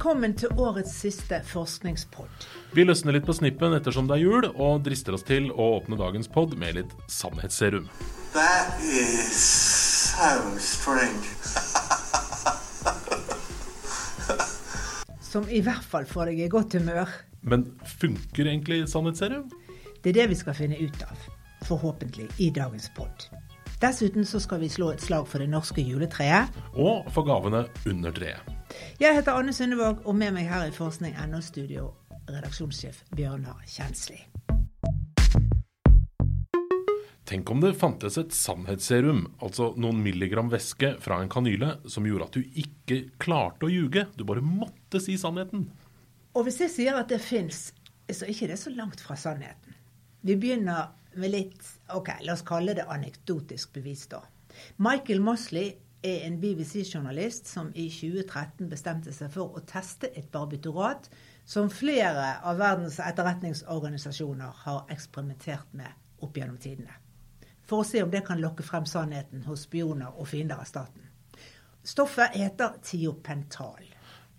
Velkommen til årets siste forskningspod. Vi løsner litt på snippen ettersom det er jul, og drister oss til å åpne dagens pod med litt sannhetsserum. That is so strange. Som i hvert fall får deg i godt humør. Men funker egentlig sannhetsserum? Det er det vi skal finne ut av, forhåpentlig, i dagens pod. Dessuten så skal vi slå et slag for det norske juletreet. Og for gavene under treet. Jeg heter Anne Sundevåg, og med meg her i Forskning.no-studio redaksjonssjef Bjørnar Kjensli. Tenk om det fantes et sannhetsserum, altså noen milligram væske fra en kanyle, som gjorde at du ikke klarte å ljuge. Du bare måtte si sannheten. Og hvis jeg sier at det fins, så er ikke det så langt fra sannheten. Vi begynner med litt ok, la oss kalle det anekdotisk bevis, da. Michael Mosley er en BBC-journalist som i 2013 bestemte seg for å teste et barbiturat som flere av verdens etterretningsorganisasjoner har eksperimentert med opp gjennom tidene. For å se om det kan lokke frem sannheten hos spioner og fiender av staten. Stoffet heter tiopental.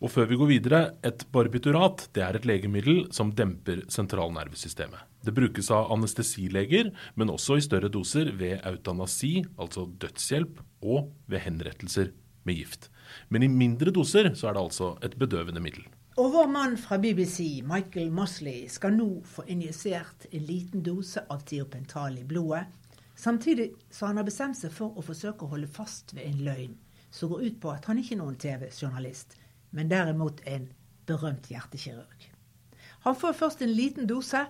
Og før vi går videre, et barbiturat det er et legemiddel som demper sentralnervesystemet. Det brukes av anestesileger, men også i større doser ved eutanasi, altså dødshjelp, og ved henrettelser med gift. Men i mindre doser så er det altså et bedøvende middel. Og vår mann fra BBC, Michael Mosley, skal nå få injisert en liten dose av tiopental i blodet. Samtidig så han har bestemt seg for å forsøke å holde fast ved en løgn som går ut på at han ikke er noen TV-journalist men derimot en berømt hjertekirurg. Han får først en liten dose,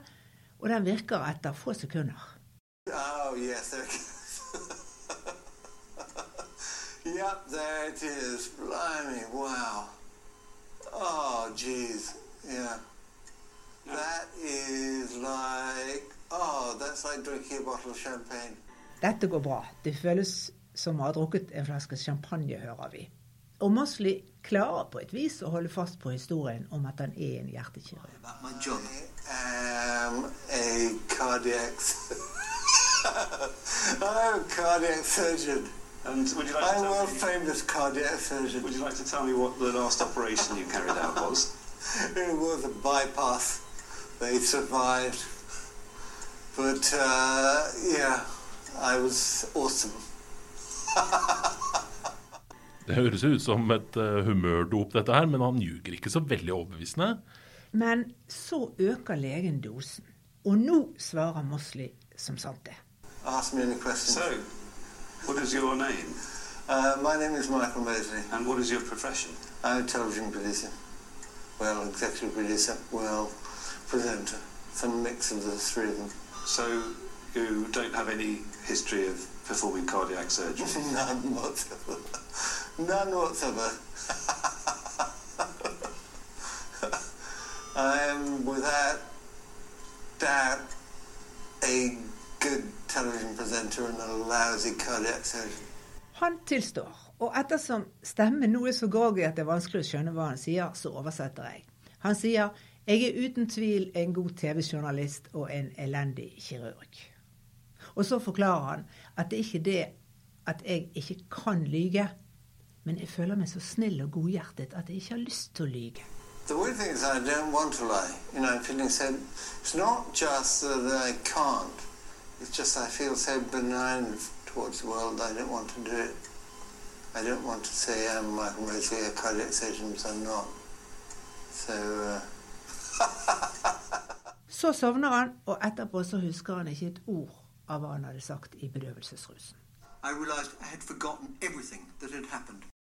og den virker etter få sekunder. Oh, yes. yep, there it is. Blimey, wow. Oh, jeez. Yeah. That is like, oh, that's like drinking a bottle of champagne. Dette går bra. Det føles som å ha drukket en flaske champagne, hører vi. Og Mosley klarer på et vis å holde fast på historien om at han er en hjertekirurg. I'm cardiac, I'm a cardiac surgeon. And would you like I'm to a tell world me, famous cardiac surgeon. would you like to tell me what the last operation you carried out was? It was a bypass. They survived. But uh, yeah, I was awesome. Det høres ut som et uh, humørdop, dette her, men han ljuger ikke så veldig overbevisende. Men så øker legen dosen. Og nå svarer Mosley som sant det. Ask me any questions. So, what is your name Uh, my name is Michael Mosley. and what is your profession? I'm a television producer. Well, executive producer. Well, presenter. Some mix of the three of them. So, you don't have any history of performing cardiac surgery? None whatsoever. None whatsoever. I am without doubt a good television presenter and a lousy cardiac surgeon. Han tilstår, og ettersom stemmen nå er så groggy at det er vanskelig å skjønne hva han sier, så oversetter jeg. Han sier jeg er uten tvil en god TV-journalist og en elendig kirurg. Og så forklarer han at det er ikke det at jeg ikke kan lyge, men jeg føler meg så snill og godhjertet at jeg ikke har lyst til å lyge. The weird thing is I don't want to lie. You know, I'm feeling so... It's not just that I can't. It's just I feel so benign towards the world I don't want to do it. I don't want to say I'm Michael Mosley, a cardiac surgeon, because I'm not. So, uh, Så sovner han, og etterpå så husker han ikke et ord av hva han hadde sagt i bedøvelsesrusen. I realized I had forgotten everything that had happened.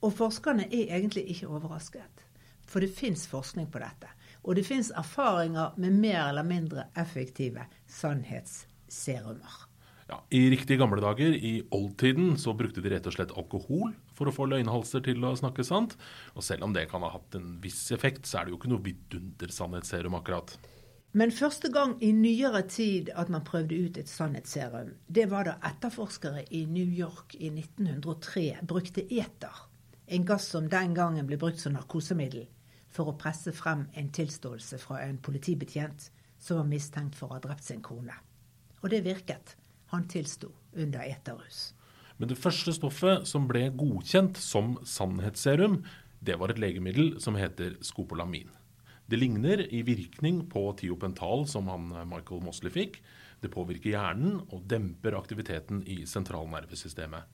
Og forskerne er egentlig ikke overrasket. For det fins forskning på dette. Og det fins erfaringer med mer eller mindre effektive sannhetsserumer. Ja, I riktige gamle dager, i oldtiden, så brukte de rett og slett alkohol for å få løgnhalser til å snakke sant. Og selv om det kan ha hatt en viss effekt, så er det jo ikke noe vidundersannhetsserum akkurat. Men første gang i nyere tid at man prøvde ut et sannhetsserum, det var da etterforskere i New York i 1903 brukte eter. En gass som den gangen ble brukt som narkosemiddel for å presse frem en tilståelse fra en politibetjent som var mistenkt for å ha drept sin kone. Og det virket. Han tilsto under eterrus. Men det første stoffet som ble godkjent som sannhetsserum, Det var et legemiddel som heter skopolamin. Det ligner i virkning på tiopental som han eh, Michael Mosley fikk. Det påvirker hjernen og demper aktiviteten i sentralnervesystemet.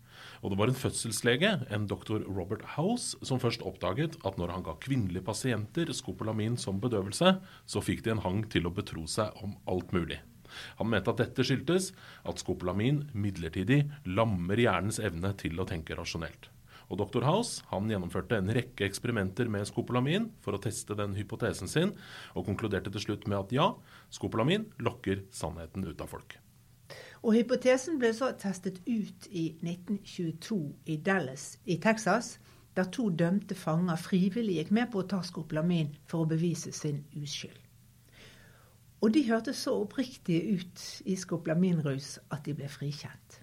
Og det var en fødselslege, en doktor Robert House, som først oppdaget at når han ga kvinnelige pasienter skopolamin som bedøvelse, så fikk de en hang til å betro seg om alt mulig. Han mente at dette skyldtes at skopolamin midlertidig lammer hjernens evne til å tenke rasjonelt. Og Dr. House han gjennomførte en rekke eksperimenter med skopolamin for å teste den hypotesen sin, og konkluderte til slutt med at ja, skopolamin lokker sannheten ut av folk. Og hypotesen ble så testet ut i 1922 i Dallas i Texas, der to dømte fanger frivillig gikk med på å ta skopolamin for å bevise sin uskyld. Og de hørtes så oppriktige ut i skopolaminrus at de ble frikjent.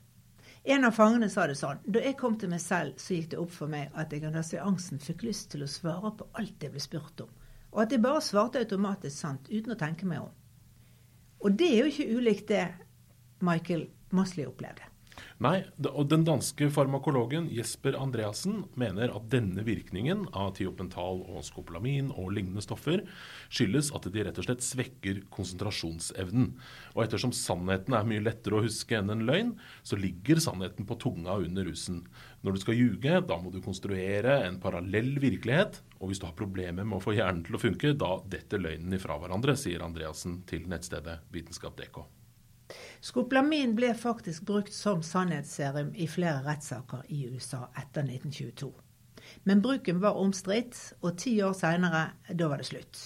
En av fangene sa det sånn. Da jeg kom til meg selv, så gikk det opp for meg at jeg under seansen fikk lyst til å svare på alt jeg ble spurt om. Og at jeg bare svarte automatisk sant, uten å tenke meg om. Og det er jo ikke ulikt det Michael Mosley opplevde. Nei, og den danske farmakologen Jesper Andreassen mener at denne virkningen av tiopental og skopolamin og lignende stoffer skyldes at de rett og slett svekker konsentrasjonsevnen. Og ettersom sannheten er mye lettere å huske enn en løgn, så ligger sannheten på tunga under rusen. Når du skal ljuge, da må du konstruere en parallell virkelighet. Og hvis du har problemer med å få hjernen til å funke, da detter løgnen ifra hverandre, sier Andreassen til nettstedet vitenskap.dk. Skopolamin ble faktisk brukt som sannhetsserum i flere rettssaker i USA etter 1922. Men bruken var omstridt, og ti år seinere, da var det slutt.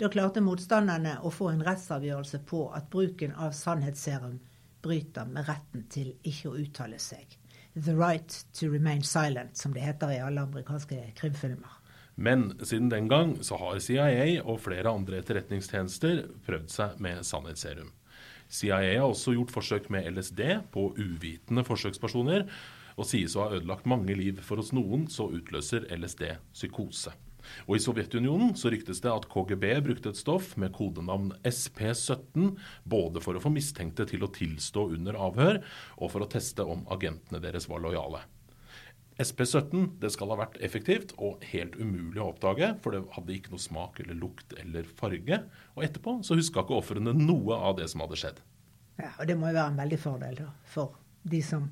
Da klarte motstanderne å få en rettsavgjørelse på at bruken av sannhetsserum bryter med retten til ikke å uttale seg. The right to remain silent, som det heter i alle amerikanske krimfilmer. Men siden den gang så har CIA og flere andre etterretningstjenester prøvd seg med sannhetsserum. CIA har også gjort forsøk med LSD på uvitende forsøkspersoner, og sies å ha ødelagt mange liv, for hos noen så utløser LSD psykose. Og I Sovjetunionen så ryktes det at KGB brukte et stoff med kodenavn SP17 både for å få mistenkte til å tilstå under avhør, og for å teste om agentene deres var lojale. SP17 det skal ha vært effektivt og helt umulig å oppdage, for det hadde ikke noe smak eller lukt eller farge. Og etterpå så huska ikke ofrene noe av det som hadde skjedd. Ja, og Det må jo være en veldig fordel da, for de som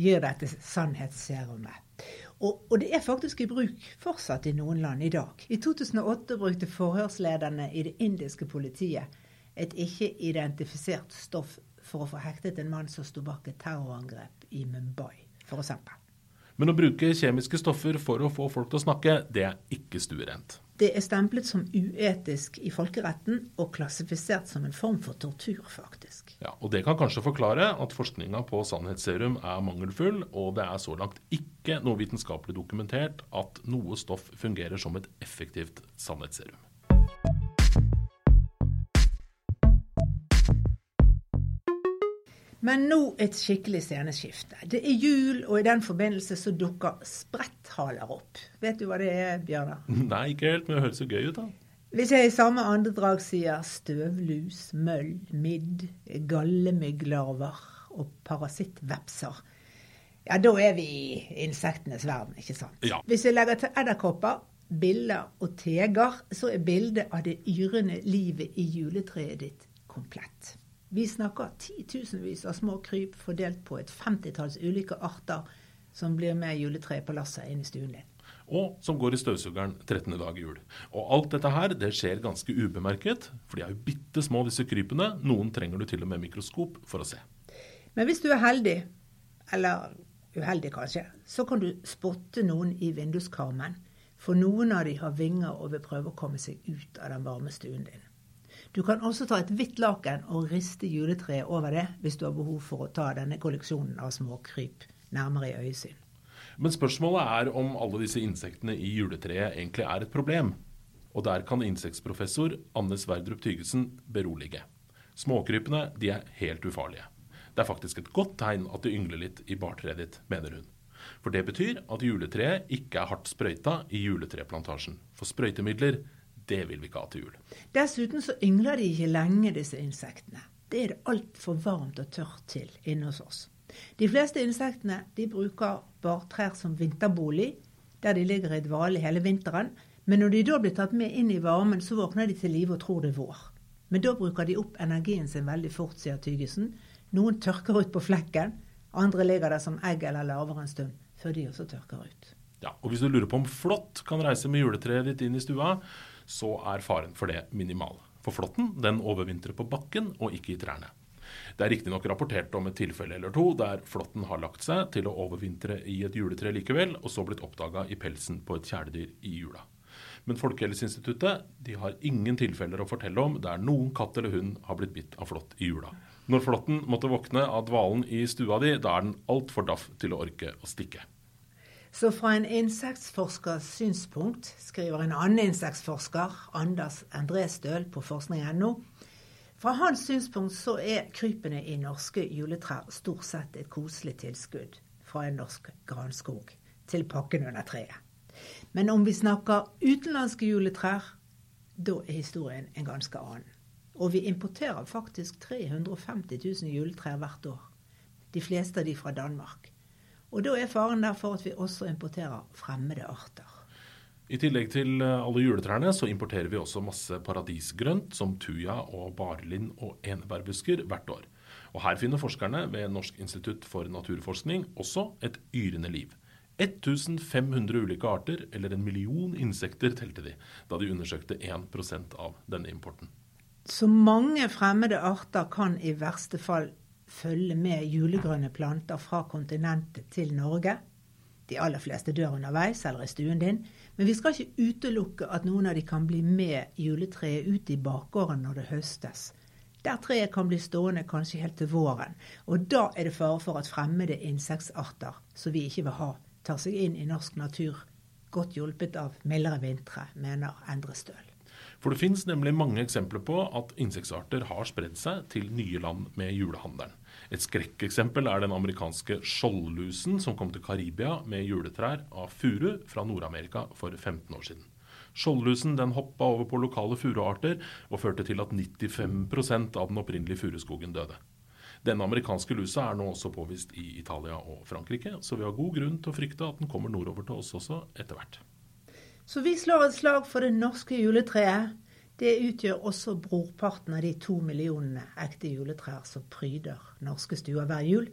gjør dette sannhetsserumet. Og, og, det er faktisk i bruk fortsatt i noen land i dag. I 2008 brukte forhørslederne i det indiske politiet et ikke-identifisert stoff for å få hektet en mann som sto bak et terrorangrep i Mumbai, f.eks. Men å bruke kjemiske stoffer for å få folk til å snakke, det er ikke stuerent. Det er stemplet som uetisk i folkeretten og klassifisert som en form for tortur, faktisk. Ja, og Det kan kanskje forklare at forskninga på sannhetsserum er mangelfull, og det er så langt ikke noe vitenskapelig dokumentert at noe stoff fungerer som et effektivt sannhetsserum. Men nå et skikkelig sceneskifte. Det er jul, og i den forbindelse så dukker spretthaler opp. Vet du hva det er, Bjørnar? Nei, ikke helt, men det høres så gøy ut, da. Hvis jeg i samme andedrag sier støvlus, møll, midd, gallemygglarver og parasittvepser, ja, da er vi i insektenes verden, ikke sant? Ja. Hvis jeg legger til edderkopper, biller og teger, så er bildet av det yrende livet i juletreet ditt komplett. Vi snakker titusenvis av små kryp fordelt på et femtitalls ulike arter som blir med juletreet på lasset inn i stuen din. Og som går i støvsugeren 13. dag i jul. Og alt dette her det skjer ganske ubemerket, for de er jo bitte små disse krypene. Noen trenger du til og med mikroskop for å se. Men hvis du er heldig, eller uheldig kanskje, så kan du spotte noen i vinduskarmen. For noen av de har vinger og vil prøve å komme seg ut av den varme stuen din. Du kan også ta et hvitt laken og riste juletreet over det hvis du har behov for å ta denne kolleksjonen av småkryp nærmere i øyesyn. Men spørsmålet er om alle disse insektene i juletreet egentlig er et problem. Og der kan insektprofessor Anne Sverdrup Tygesen berolige. Småkrypene de er helt ufarlige. Det er faktisk et godt tegn at det yngler litt i bartreet ditt, mener hun. For det betyr at juletreet ikke er hardt sprøyta i juletreplantasjen. For sprøytemidler det vil vi ikke ha til jul. Dessuten så yngler de ikke lenge, disse insektene. Det er det altfor varmt og tørt til inne hos oss. De fleste insektene de bruker bartrær som vinterbolig. der de ligger i dvale hele vinteren. Men når de da blir tatt med inn i varmen, så våkner de til live og tror det er vår. Men da bruker de opp energien sin veldig fort, sier Tygesen. Noen tørker ut på flekken, andre ligger der som egg eller larver en stund, før de også tørker ut. Ja, og Hvis du lurer på om flått kan reise med juletreet ditt inn i stua, så er faren for det minimal. For flåtten den overvintrer på bakken og ikke i trærne. Det er riktignok rapportert om et tilfelle eller to der flåtten har lagt seg til å overvintre i et juletre likevel, og så blitt oppdaga i pelsen på et kjæledyr i jula. Men Folkehelseinstituttet de har ingen tilfeller å fortelle om der noen katt eller hund har blitt bitt av flått i jula. Når flåtten måtte våkne av dvalen i stua di, da er den altfor daff til å orke å stikke. Så fra en insektforskers synspunkt, skriver en annen insektforsker, Anders Endrestøl på forskning.no, fra hans synspunkt så er krypene i norske juletrær stort sett et koselig tilskudd fra en norsk granskog til pakken under treet. Men om vi snakker utenlandske juletrær, da er historien en ganske annen. Og vi importerer faktisk 350 000 juletrær hvert år. De fleste av de fra Danmark. Og da er faren der for at vi også importerer fremmede arter. I tillegg til eh, alle juletrærne så importerer vi også masse paradisgrønt som tuja og barlind og enebærbusker hvert år. Og her finner forskerne ved Norsk institutt for naturforskning også et yrende liv. 1500 ulike arter, eller en million insekter, telte de da de undersøkte 1% av denne importen. Så mange fremmede arter kan i verste fall følge med julegrønne planter fra kontinentet til Norge. De aller fleste dør underveis eller i stuen din. Men vi skal ikke utelukke at noen av de kan bli med juletreet ut i bakgården når det høstes. Der treet kan bli stående kanskje helt til våren. Og da er det fare for at fremmede insektsarter som vi ikke vil ha, tar seg inn i norsk natur. Godt hjulpet av mildere vintre, mener Endre Støl. For det finnes nemlig mange eksempler på at insektsarter har spredd seg til nye land med julehandelen. Et skrekkeksempel er den amerikanske skjoldlusen som kom til Karibia med juletrær av furu fra Nord-Amerika for 15 år siden. Skjoldlusen den hoppa over på lokale furuarter og førte til at 95% av den opprinnelige furuskogen døde. Denne amerikanske lusa er nå også påvist i Italia og Frankrike, så vi har god grunn til å frykte at den kommer nordover til oss også etter hvert. Så vi slår et slag for det norske juletreet. Det utgjør også brorparten av de to millionene ekte juletrær som pryder norske stuer hver jul.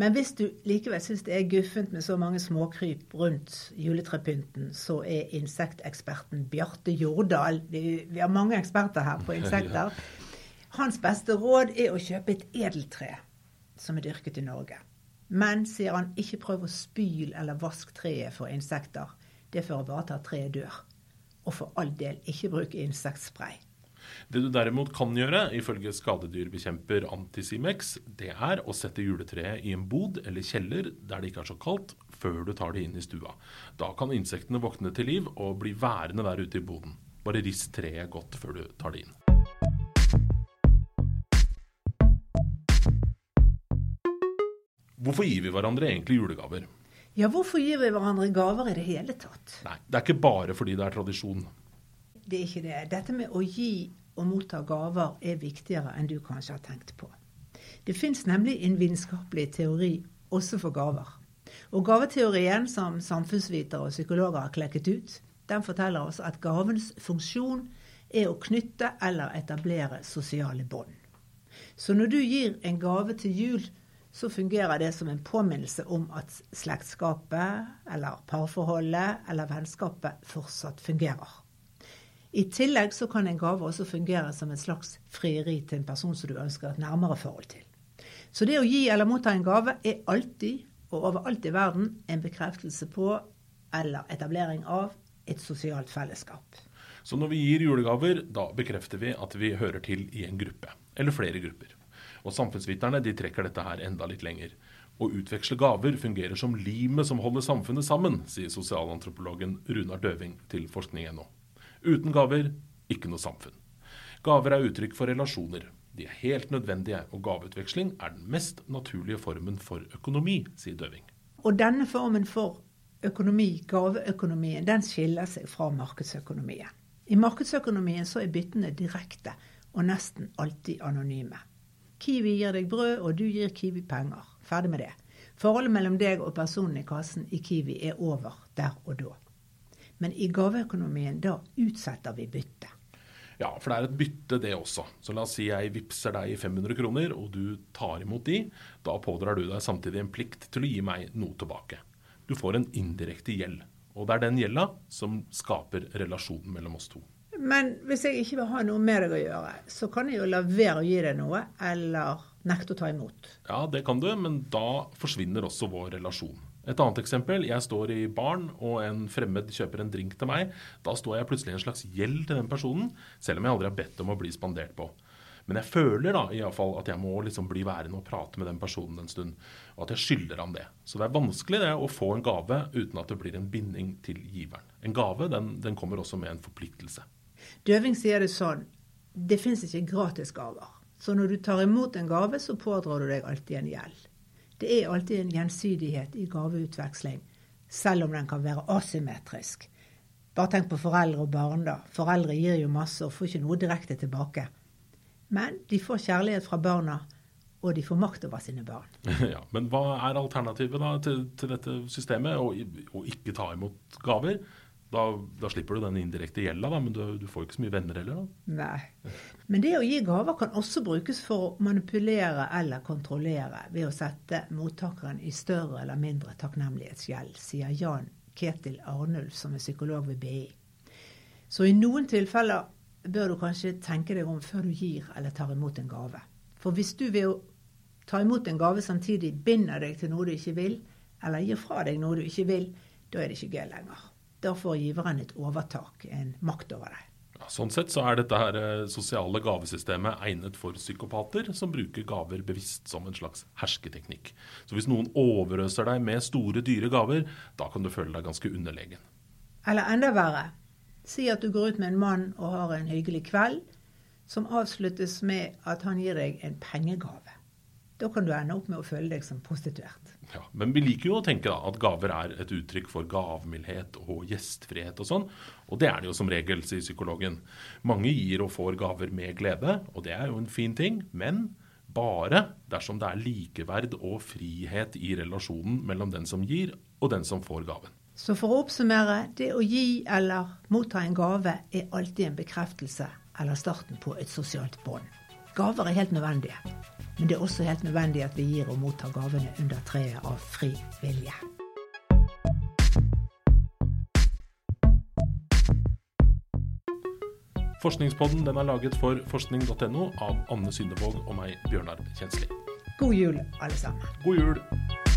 Men hvis du likevel syns det er guffent med så mange småkryp rundt juletrepynten, så er insekteksperten Bjarte Jordal Vi har mange eksperter her på insekter. Hans beste råd er å kjøpe et edeltre som er dyrket i Norge. Men, sier han, ikke prøv å spyle eller vask treet for insekter. Det fører bare til at treet dør. Og for all del, ikke bruk insektspray. Det du derimot kan gjøre, ifølge skadedyrbekjemper Antisimex, det er å sette juletreet i en bod eller kjeller der det ikke er så kaldt, før du tar det inn i stua. Da kan insektene våkne til liv og bli værende der ute i boden. Bare rist treet godt før du tar det inn. Hvorfor gir vi hverandre egentlig julegaver? Ja, hvorfor gir vi hverandre gaver i det hele tatt? Nei, det er ikke bare fordi det er tradisjon. Det er ikke det. Dette med å gi og motta gaver er viktigere enn du kanskje har tenkt på. Det fins nemlig en vitenskapelig teori også for gaver. Og gaveteorien som samfunnsvitere og psykologer har klekket ut, den forteller oss at gavens funksjon er å knytte eller etablere sosiale bånd. Så når du gir en gave til jul, så fungerer det som en påminnelse om at slektskapet eller parforholdet eller vennskapet fortsatt fungerer. I tillegg så kan en gave også fungere som et slags frieri til en person som du ønsker et nærmere forhold til. Så det å gi eller motta en gave er alltid og overalt i verden en bekreftelse på eller etablering av et sosialt fellesskap. Så når vi gir julegaver, da bekrefter vi at vi hører til i en gruppe, eller flere grupper. Og samfunnsviterne de trekker dette her enda litt lenger. Å utveksle gaver fungerer som limet som holder samfunnet sammen, sier sosialantropologen Runar Døving til forskning.no. Uten gaver ikke noe samfunn. Gaver er uttrykk for relasjoner. De er helt nødvendige, og gaveutveksling er den mest naturlige formen for økonomi, sier Døving. Og denne formen for økonomi, gaveøkonomien, den skiller seg fra markedsøkonomien. I markedsøkonomien så er byttene direkte og nesten alltid anonyme. Kiwi gir deg brød, og du gir Kiwi penger. Ferdig med det. Forholdet mellom deg og personen i kassen i Kiwi er over der og da. Men i gaveøkonomien, da utsetter vi byttet. Ja, for det er et bytte, det også. Så la oss si jeg vippser deg 500 kroner, og du tar imot de. Da pådrar du deg samtidig en plikt til å gi meg noe tilbake. Du får en indirekte gjeld. Og det er den gjelda som skaper relasjonen mellom oss to. Men hvis jeg ikke vil ha noe med deg å gjøre, så kan jeg jo la være å gi deg noe, eller nekte å ta imot. Ja, det kan du, men da forsvinner også vår relasjon. Et annet eksempel. Jeg står i baren, og en fremmed kjøper en drink til meg. Da står jeg plutselig i en slags gjeld til den personen, selv om jeg aldri har bedt om å bli spandert på. Men jeg føler da i alle fall at jeg må liksom bli værende og prate med den personen en stund. Og at jeg skylder ham det. Så det er vanskelig det å få en gave uten at det blir en binding til giveren. En gave den, den kommer også med en forpliktelse. Døving sier det sånn det fins ikke gratisgaver. Så når du tar imot en gave, så pådrar du deg alltid en gjeld. Det er alltid en gjensidighet i gaveutveksling, selv om den kan være asymmetrisk. Bare tenk på foreldre og barn, da. Foreldre gir jo masse og får ikke noe direkte tilbake. Men de får kjærlighet fra barna, og de får makt over sine barn. Ja, Men hva er alternativet da til, til dette systemet? Å, å ikke ta imot gaver? Da, da, slipper du den indirekte gjelda, da, men du, du, får ikke så mye venner heller. da. Nei. Men det å gi gaver kan også brukes for å manipulere eller kontrollere ved å sette mottakeren i større eller mindre takknemlighetsgjeld, sier Jan Ketil Arnulf, som er psykolog ved BI. Så i noen tilfeller bør du kanskje tenke deg om før du gir eller tar imot en gave. For hvis du ved å ta imot en gave samtidig binder deg til noe du ikke vil, eller gir fra deg noe du ikke vil, da er det ikke gøy lenger. Da får giveren et overtak, en makt over deg. Sånn sett så er dette her eh, sosiale gavesystemet egnet for psykopater som bruker gaver bevisst som en slags hersketeknikk. Så hvis noen overøser deg med store, dyre gaver, da kan du føle deg ganske underlegen. Eller enda verre. Si at du går ut med en mann og har en hyggelig kveld, som avsluttes med at han gir deg en pengegave. Da kan du ende opp med å føle deg som prostituert. Ja, men vi liker jo å tenke da, at gaver er et uttrykk for gavmildhet og gjestfrihet og sånn. Og det er det jo som regel, sier psykologen. Mange gir og får gaver med glede, og det er jo en fin ting. Men bare dersom det er likeverd og frihet i relasjonen mellom den som gir og den som får gaven. Så for å oppsummere, det å gi eller motta en gave er alltid en bekreftelse eller starten på et sosialt bånd. Gaver er helt nødvendige. Men det er også helt nødvendig at vi gir og mottar gavene under treet av fri vilje. Forskningspodden den er laget for forskning.no av Anne Synnevåg og meg, Bjørnar Kjensli. God jul, alle sammen. God jul.